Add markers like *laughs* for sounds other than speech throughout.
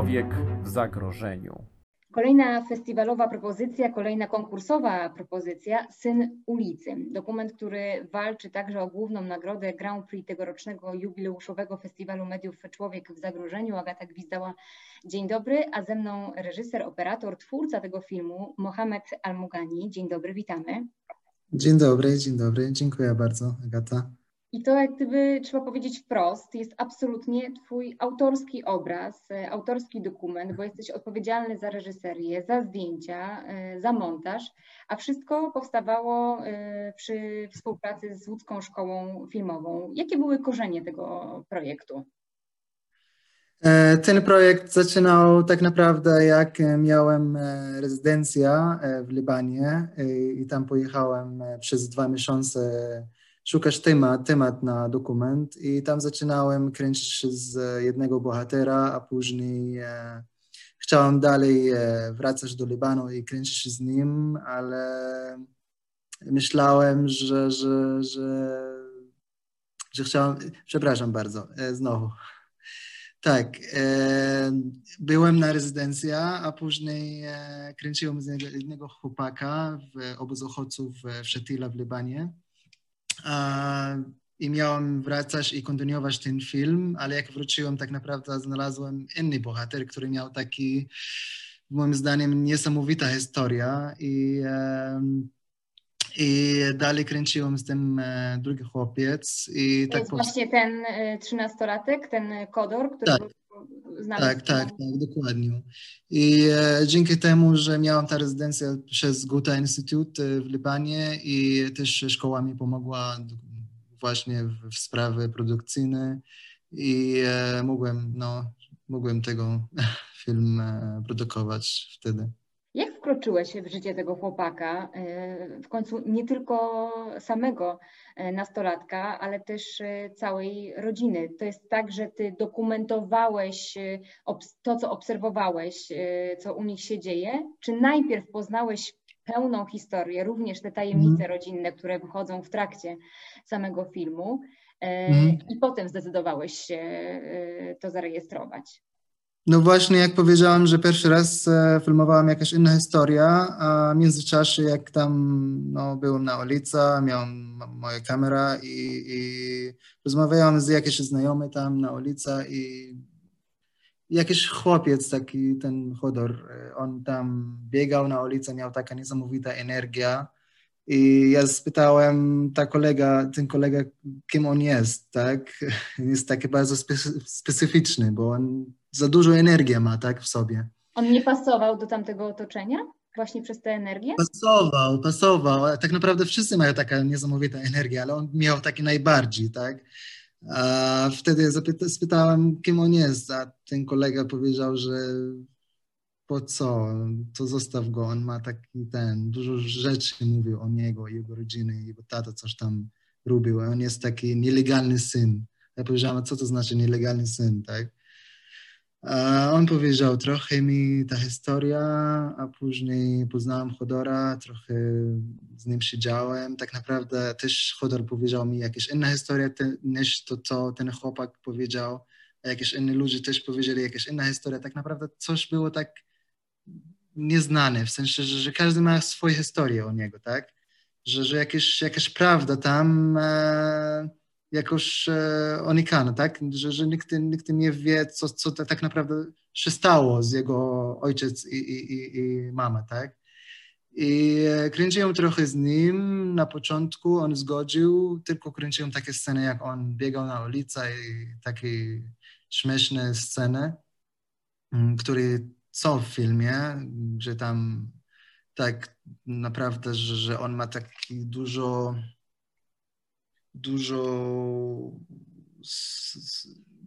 Człowiek w zagrożeniu. Kolejna festiwalowa propozycja, kolejna konkursowa propozycja Syn ulicy. Dokument, który walczy także o główną nagrodę Grand Prix tegorocznego jubileuszowego Festiwalu Mediów Człowiek w Zagrożeniu. Agata Gwizdała, dzień dobry, a ze mną reżyser, operator, twórca tego filmu Mohamed Almugani. Dzień dobry, witamy. Dzień dobry, dzień dobry, dziękuję bardzo Agata. I to, jak gdyby trzeba powiedzieć wprost, jest absolutnie Twój autorski obraz, e, autorski dokument, bo jesteś odpowiedzialny za reżyserię, za zdjęcia, e, za montaż, a wszystko powstawało e, przy współpracy z Łódzką Szkołą Filmową. Jakie były korzenie tego projektu? Ten projekt zaczynał tak naprawdę jak miałem rezydencję w Libanie i tam pojechałem przez dwa miesiące szukasz temat, temat na dokument i tam zaczynałem kręcić z jednego bohatera, a później e, chciałem dalej e, wracać do Libanu i kręcić z nim, ale myślałem, że, że, że, że chciałem, przepraszam bardzo, e, znowu. Tak, e, byłem na rezydencji, a później e, kręciłem z jednego chłopaka w obozu uchodźców w Szetila w Libanie i miałem wracać i kontynuować ten film, ale jak wróciłem, tak naprawdę znalazłem inny bohater, który miał taki, moim zdaniem, niesamowita historia i, i dalej kręciłem z tym e, drugi chłopiec. I to tak jest właśnie ten e, trzynastolatek, ten Kodor, który tak. Tak, tak, tak, dokładnie. I e, dzięki temu, że miałam tę rezydencję przez Guta Institute w Libanie i też szkoła mi pomogła właśnie w, w sprawy produkcyjne i e, mogłem, no, mogłem tego *laughs* film e, produkować wtedy. Jak wkroczyłeś w życie tego chłopaka? E, w końcu nie tylko samego e, nastolatka, ale też e, całej rodziny. To jest tak, że ty dokumentowałeś to, co obserwowałeś, co u nich się dzieje? Czy najpierw poznałeś pełną historię, również te tajemnice mm. rodzinne, które wychodzą w trakcie samego filmu, mm. i potem zdecydowałeś się to zarejestrować? No właśnie, jak powiedziałam, że pierwszy raz e, filmowałam jakaś inna historia, a w międzyczasie jak tam no, byłem na ulicy, miałem moją kamerę i, i rozmawiałam z jakimś znajomym tam na ulicy i jakiś chłopiec, taki ten Chodor, e, on tam biegał na ulicy, miał taka niesamowita energia i ja spytałem ta kolega, ten kolega, kim on jest, tak? *laughs* Jest taki bardzo specyficzny, bo on za dużo energii ma, tak, w sobie. On nie pasował do tamtego otoczenia? Właśnie przez tę energię? Pasował, pasował. Tak naprawdę wszyscy mają taką niesamowitą energię, ale on miał taki najbardziej, tak? A wtedy spytałem, kim on jest, a ten kolega powiedział, że po co, to zostaw go, on ma taki ten, dużo rzeczy mówił o niego, jego rodziny, jego tata coś tam robił, on jest taki nielegalny syn. Ja powiedziałem, co to znaczy nielegalny syn, tak? On powiedział trochę mi ta historia, a później poznałem Chodora, trochę z nim siedziałem. Tak naprawdę też Chodor powiedział mi jakieś inne historie niż to, co ten chłopak powiedział. A jakieś inne ludzie też powiedzieli jakieś inne historie. Tak naprawdę coś było tak nieznane, w sensie, że, że każdy ma swoją historię o niego, tak? Że, że jakieś, jakaś prawda tam e, jakoś e, unikana, tak? Że, że nikt, nikt nie wie, co, co tak naprawdę się stało z jego ojciec i, i, i, i mama, tak? I kręciłem trochę z nim na początku, on zgodził, tylko kręciłem takie sceny, jak on biegał na ulicę i takie śmieszne sceny, mm, które są w filmie, że tam tak naprawdę, że, że on ma taki dużo dużo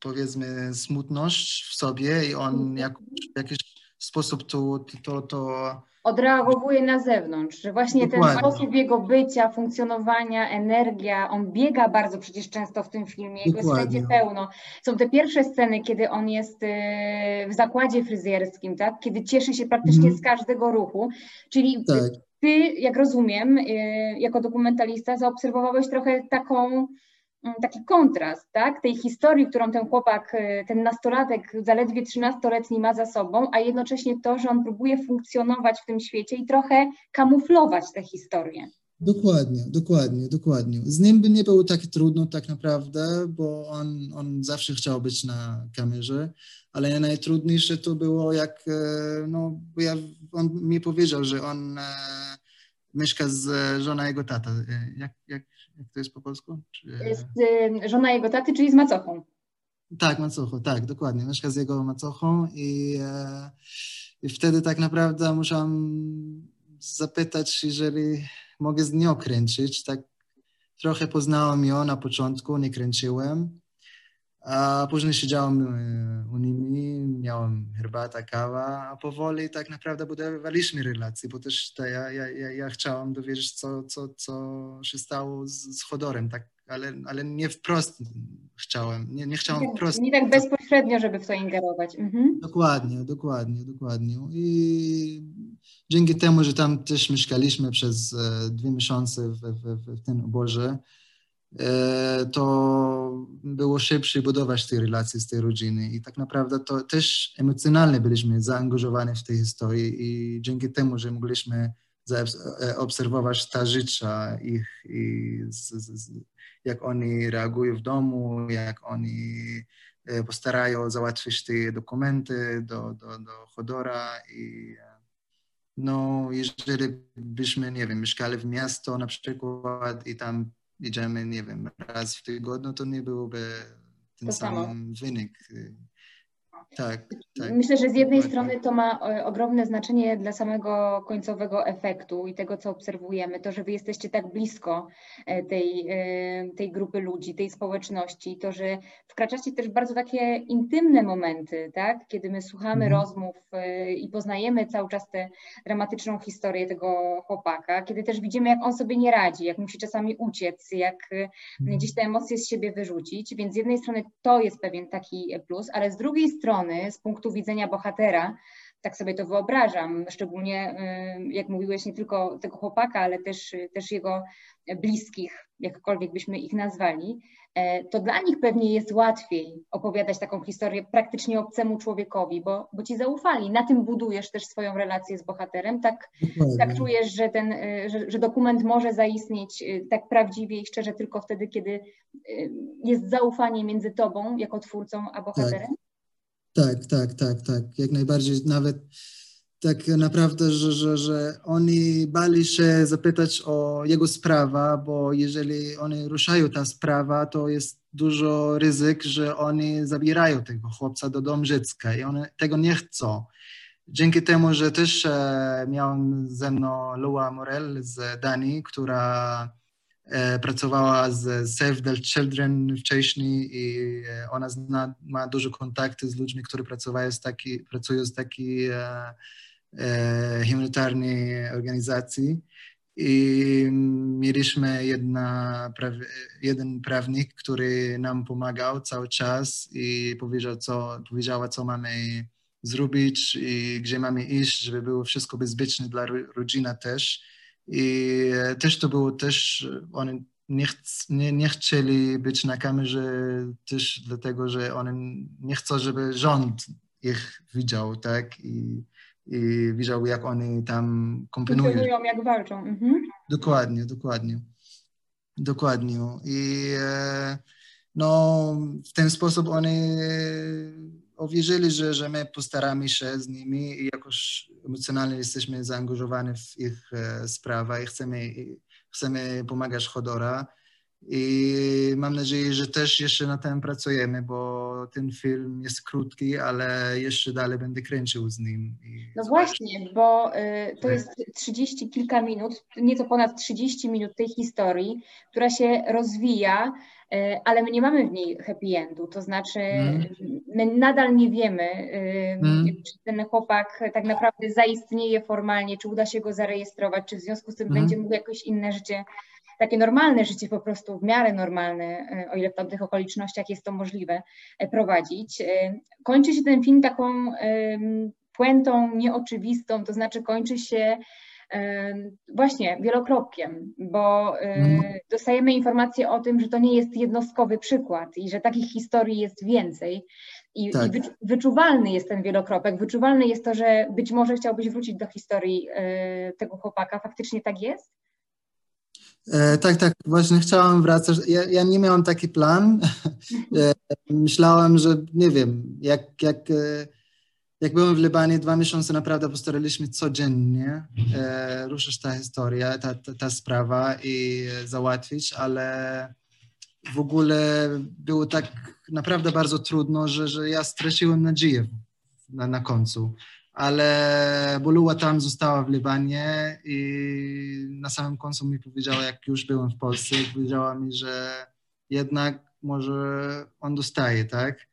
powiedzmy smutność w sobie i on mhm. jak, w jakiś sposób to, to, to odreagowuje na zewnątrz, że właśnie Dokładnie. ten sposób jego bycia, funkcjonowania, energia, on biega bardzo przecież często w tym filmie, jego jest wszędzie pełno. Są te pierwsze sceny, kiedy on jest y, w zakładzie fryzjerskim, tak? kiedy cieszy się praktycznie mm. z każdego ruchu, czyli tak. Ty, jak rozumiem, y, jako dokumentalista zaobserwowałeś trochę taką mm, taki kontrast, tak, tej historii, którą ten chłopak, y, ten nastolatek zaledwie 13-letni ma za sobą, a jednocześnie to, że on próbuje funkcjonować w tym świecie i trochę kamuflować tę historię. Dokładnie, dokładnie, dokładnie. Z nim by nie było tak trudno tak naprawdę, bo on, on zawsze chciał być na kamerze, ale najtrudniejsze to było jak, e, no, bo ja, on mi powiedział, że on e, mieszka z żoną jego tata. E, jak, jak, jak to jest po polsku? Czy... Jest y, żona jego taty, czyli z macochą. Tak, macochą, tak, dokładnie. Mieszka z jego macochą i, e, i wtedy tak naprawdę musiałam zapytać, jeżeli mogę z nią kręcić. Tak trochę poznałem ją na początku, nie kręciłem. A później siedziałem e, u nimi, miałem herbata, kawa, a powoli tak naprawdę budowaliśmy relacje, bo też ja, ja, ja, ja chciałem dowiedzieć, co, co, co się stało z, z Chodorem, tak, ale, ale nie wprost chciałem, nie, nie chciałem Nie, wprost. nie tak bezpośrednio, żeby w to ingerować. Mhm. Dokładnie, dokładnie, dokładnie. I dzięki temu, że tam też mieszkaliśmy przez e, dwa miesiące w, w, w tym obozie, e, to było szybciej budować te relacje z tej rodziny i tak naprawdę to też emocjonalnie byliśmy zaangażowani w tej historii i dzięki temu, że mogliśmy zaobserwować ta życia ich i z, z, jak oni reagują w domu, jak oni e, postarają załatwić te dokumenty do, do, do Chodora i no, jeżeli byśmy, nie wiem, mieszkali w miasto na przykład i tam idziemy, nie wiem, raz w tygodniu, to nie byłby ten To sam samo. wynik. Tak, tak. Myślę, że z jednej strony to ma e, ogromne znaczenie dla samego końcowego efektu i tego, co obserwujemy. To, że wy jesteście tak blisko e, tej, e, tej grupy ludzi, tej społeczności, to, że wkraczacie też w bardzo takie intymne momenty, tak? kiedy my słuchamy Mhm. rozmów i poznajemy cały czas tę dramatyczną historię tego chłopaka, kiedy też widzimy, jak on sobie nie radzi, jak musi czasami uciec, jak Mhm. gdzieś te emocje z siebie wyrzucić, więc z jednej strony to jest pewien taki plus, ale z drugiej strony z punktu widzenia bohatera, tak sobie to wyobrażam, szczególnie y, jak mówiłeś, nie tylko tego chłopaka, ale też, też jego bliskich, jakkolwiek byśmy ich nazwali, e, to dla nich pewnie jest łatwiej opowiadać taką historię praktycznie obcemu człowiekowi, bo, bo ci zaufali. Na tym budujesz też swoją relację z bohaterem, tak Dokładnie. tak czujesz, że ten, y, że, że dokument może zaistnieć y, tak prawdziwie i szczerze tylko wtedy, kiedy jest zaufanie między tobą jako twórcą a bohaterem? Tak, tak, tak, tak. Jak najbardziej. Nawet tak naprawdę, że, że, że oni bali się zapytać o jego sprawę, bo jeżeli oni ruszają ta sprawa, to jest dużo ryzyk, że oni zabierają tego chłopca do domu dziecka i one tego nie chcą. Dzięki temu, że też e, miałem ze mną Lua Morel z Danii, która pracowała z Save the Children wcześniej i e, ona zna, ma dużo kontakty z ludźmi, którzy pracowają z taki, pracują z takiej e, e, humanitarnej organizacji. I mieliśmy jedna, jeden prawnik, który nam pomagał cały czas i powiedział, co, powiedziała, co mamy zrobić i gdzie mamy iść, żeby było wszystko bezpieczne dla ro- rodziny też. I też to było też, oni nie, chc, nie, nie chcieli być na kamerze też dlatego, że oni nie chcą, żeby rząd ich widział, tak? I, i widział, jak oni tam komponują. Funkcjonują jak walczą. Mhm. Dokładnie, dokładnie. Dokładnie. I e, no, w ten sposób oni uwierzyli, że, że my postaramy się z nimi i jakoś emocjonalnie jesteśmy zaangażowani w ich e, sprawę i chcemy, chcemy pomagać Chodora. I mam nadzieję, że też jeszcze na tym pracujemy, bo ten film jest krótki, ale jeszcze dalej będę kręcił z nim. No zobaczysz- właśnie, bo y, to jest 30 kilka minut, nieco ponad 30 minut tej historii, która się rozwija, y, ale my nie mamy w niej happy endu, to znaczy Mhm. my nadal nie wiemy, y, Mhm. czy ten chłopak tak naprawdę zaistnieje formalnie, czy uda się go zarejestrować, czy w związku z tym Mhm. będzie mógł jakoś inne życie, takie normalne życie po prostu, w miarę normalne, y, o ile w tamtych okolicznościach jest to możliwe, y, prowadzić. Y, Kończy się ten film taką puentą nieoczywistą, to znaczy kończy się właśnie wielokropkiem, bo Mhm. dostajemy informacje o tym, że to nie jest jednostkowy przykład i że takich historii jest więcej. I, Tak. i wycz- wyczuwalny jest ten wielokropek, wyczuwalny jest to, że być może chciałbyś wrócić do historii e, tego chłopaka. Faktycznie tak jest? E, tak, tak, właśnie chciałem wracać. Ja, ja nie miałem taki plan. *laughs* E, Myślałem, że nie wiem, jak, jak, e, jak byłem w Libanie dwa miesiące, naprawdę postaraliśmy codziennie e, ruszyć ta historia, ta, ta, ta sprawa i załatwić, ale w ogóle było tak naprawdę bardzo trudno, że, że ja straciłem nadzieję na, na końcu. Ale Boluła tam została w Libanie i na samym końcu mi powiedziała, jak już byłem w Polsce, powiedziała mi, że jednak może on dostaje, tak?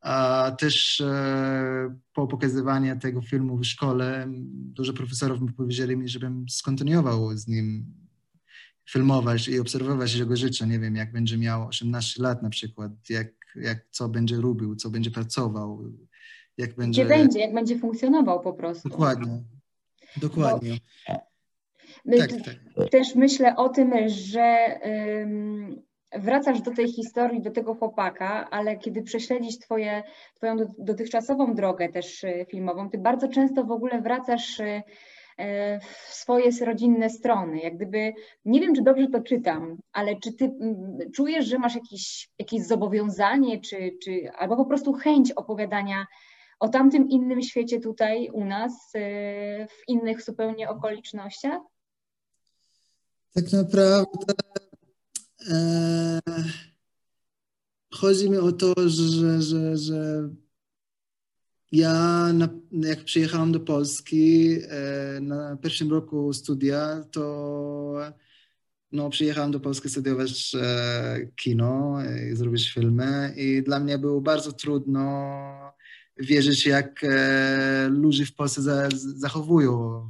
A też e, po pokazywaniu tego filmu w szkole dużo profesorów mi powiedzieli mi, żebym skontynuował z nim filmować i obserwować jego życie. Nie wiem, jak będzie miał 18 lat na przykład, jak, jak co będzie robił, co będzie pracował, jak będzie... Gdzie będzie, jak będzie funkcjonował po prostu. Dokładnie, dokładnie. My Tak, tak. Też myślę o tym, że ym, wracasz do tej historii, do tego chłopaka, ale kiedy prześledzisz twoje, Twoją do- dotychczasową drogę też y, filmową, Ty bardzo często w ogóle wracasz y, y, w swoje rodzinne strony. Jak gdyby, nie wiem, czy dobrze to czytam, ale czy Ty mm, czujesz, że masz jakieś, jakieś zobowiązanie, czy, czy, albo po prostu chęć opowiadania o tamtym innym świecie tutaj u nas, y, w innych zupełnie okolicznościach? Tak naprawdę e, chodzi mi o to, że, że, że ja na, jak przyjechałem do Polski e, na pierwszym roku studia, to no, przyjechałem do Polski studiować e, kino i zrobić filmy i dla mnie było bardzo trudno wierzyć, jak e, ludzie w Polsce za, zachowują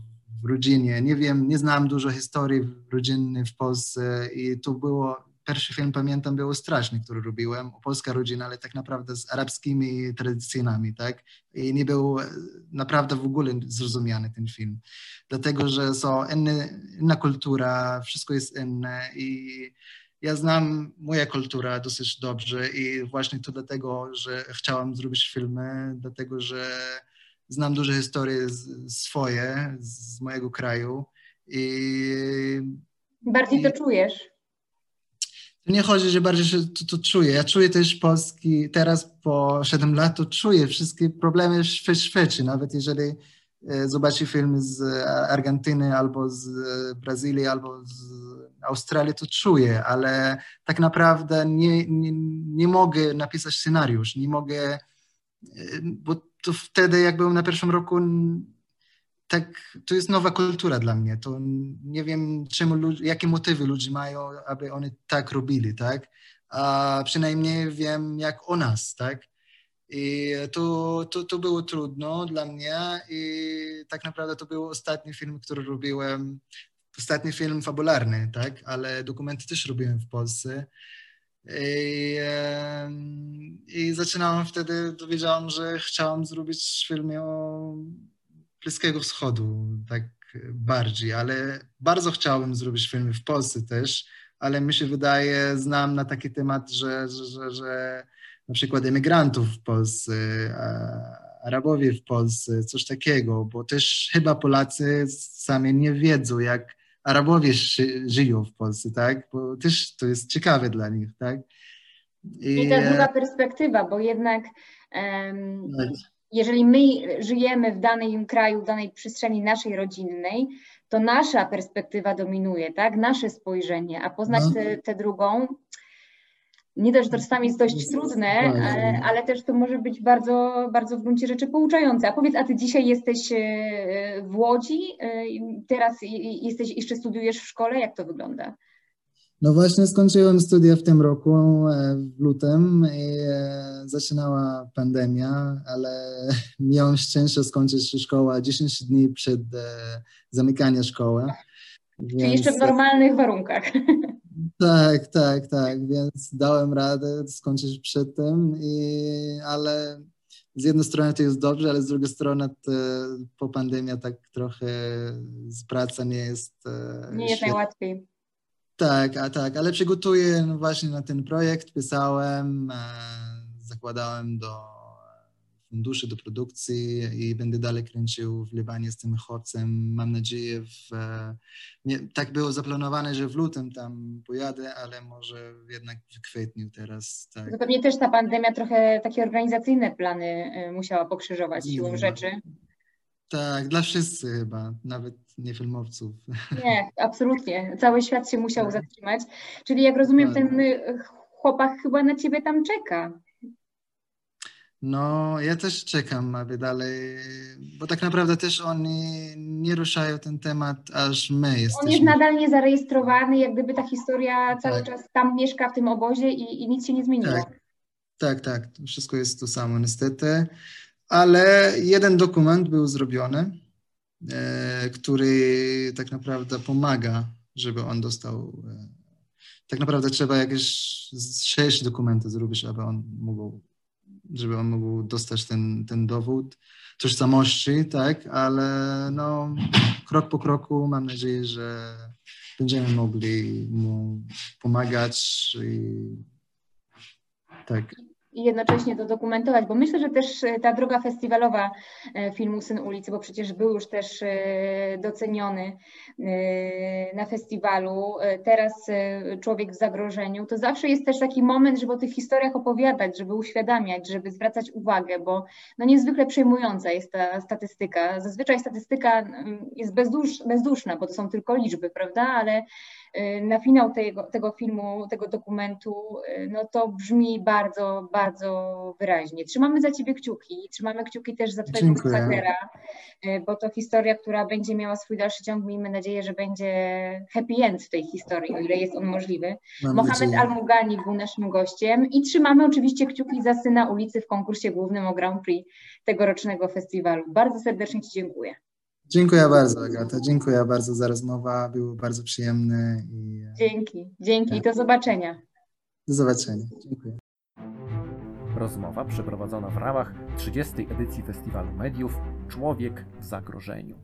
w rodzinie. Nie wiem, nie znam dużo historii rodzinnej w Polsce i to było, pierwszy film pamiętam był straszny, który robiłem, polska rodzina, ale tak naprawdę z arabskimi tradycjami, tak? I nie był e, naprawdę w ogóle zrozumiany ten film. Dlatego, że są inne, inna kultura, wszystko jest inne i ja znam moja kultura dosyć dobrze i właśnie to dlatego, że chciałam zrobić filmy, dlatego, że znam duże historie z, swoje z mojego kraju i Bardziej to czujesz. nie chodzi, że bardziej się to, to czuję. Ja czuję też polski, teraz po 7 lat to czuję wszystkie problemy w świecie, nawet jeżeli zobaczy film z Argentyny albo z Brazylii albo z Australii, to czuję, ale tak naprawdę nie, nie, nie mogę napisać scenariusz, nie mogę, e, bo to wtedy jak byłem na pierwszym roku tak, to jest nowa kultura dla mnie. To nie wiem, czemu, ludzie- jakie motywy ludzie mają, aby oni tak robili, tak? A przynajmniej wiem, jak o nas, tak? I to, to, to było trudno dla mnie i tak naprawdę to był ostatni film, który robiłem, ostatni film fabularny, tak? Ale dokumenty też robiłem w Polsce. I, I zaczynałem wtedy, dowiedziałem, że chciałem zrobić film o Bliskiego Wschodu, tak bardziej, ale bardzo chciałem zrobić filmy w Polsce też, ale mi się wydaje, znam na taki temat, że, że, że, że na przykład emigrantów w Polsce, Arabowie w Polsce, coś takiego, bo też chyba Polacy sami nie wiedzą, jak Arabowie ży, żyją w Polsce, tak? Bo też to jest ciekawe dla nich, tak? I ta druga perspektywa, bo jednak tak. jeżeli my żyjemy w danym kraju, w danej przestrzeni naszej rodzinnej, to nasza perspektywa dominuje, tak? Nasze spojrzenie, a poznać No. tę drugą, nie dość, że to czasami jest dość trudne, ale, ale też to może być bardzo, bardzo w gruncie rzeczy pouczające. A powiedz, a ty dzisiaj jesteś e, w Łodzi, e, teraz jesteś, jeszcze studiujesz w szkole, jak to wygląda? No właśnie skończyłem studia w tym roku, e, w lutym i zaczynała pandemia, ale *laughs* miałem szczęście skończyć szkołę 10 dni przed zamykaniem szkoły. Czyli jeszcze w normalnych warunkach. *laughs* Tak, tak, tak, więc dałem radę skończyć przed tym, i, ale z jednej strony to jest dobrze, ale z drugiej strony to, po pandemii tak trochę z praca nie jest. e, Nie jest świetna. najłatwiej. Tak, a tak, ale przygotuję właśnie na ten projekt, pisałem, e, zakładałem do funduszy, do produkcji i będę dalej kręcił w Libanie z tym chłopcem. Mam nadzieję, w, e, nie, tak było zaplanowane, że w lutym tam pojadę, ale może jednak w kwietniu teraz, tak. To pewnie też ta pandemia trochę takie organizacyjne plany y, musiała pokrzyżować siłą Nie. rzeczy. Tak, dla wszyscy chyba, nawet nie filmowców. Nie, absolutnie. Cały świat się musiał Tak. zatrzymać. Czyli jak rozumiem, ten chłopak chyba na ciebie tam czeka. No, ja też czekam, aby dalej, bo tak naprawdę też oni nie ruszają ten temat, aż my On jest jesteśmy. nadal niezarejestrowany, jak gdyby ta historia cały Tak. czas tam mieszka w tym obozie i, i nic się nie zmieniło. Tak. Tak, tak, wszystko jest to samo niestety, ale jeden dokument był zrobiony, e, który tak naprawdę pomaga, żeby on dostał, e, tak naprawdę trzeba jakieś sześć dokumentów zrobić, aby on mógł, żeby on mógł dostać ten, ten dowód tożsamości, tak, ale no krok po kroku mam nadzieję, że będziemy mogli mu pomagać i tak. I jednocześnie to dokumentować, bo myślę, że też e, ta droga festiwalowa e, filmu Syn ulicy, bo przecież był już też e, doceniony na festiwalu, teraz Człowiek w zagrożeniu, to zawsze jest też taki moment, żeby o tych historiach opowiadać, żeby uświadamiać, żeby zwracać uwagę, bo no niezwykle przejmująca jest ta statystyka. Zazwyczaj statystyka mm, jest bezdusz, bezduszna, bo to są tylko liczby, prawda, ale na finał tego, tego filmu, tego dokumentu, e, no to brzmi bardzo, bardzo wyraźnie. Trzymamy za Ciebie kciuki, trzymamy kciuki też za Twojego bohatera, e, bo to historia, która będzie miała swój dalszy ciąg. Miejmy nadzieję, że będzie happy end w tej historii, o ile jest on możliwy. Mam Mohamed. Al-Mugani był naszym gościem i trzymamy oczywiście kciuki za Syna ulicy w konkursie głównym o Grand Prix tegorocznego festiwalu. Bardzo serdecznie Ci dziękuję. Dziękuję bardzo, Agata. Dziękuję bardzo za rozmowę. Było bardzo przyjemne i e, Dzięki, dzięki i Tak. do zobaczenia. do zobaczenia. Dziękuję. Rozmowa przeprowadzona w ramach 30. edycji Festiwalu Mediów Człowiek w zagrożeniu.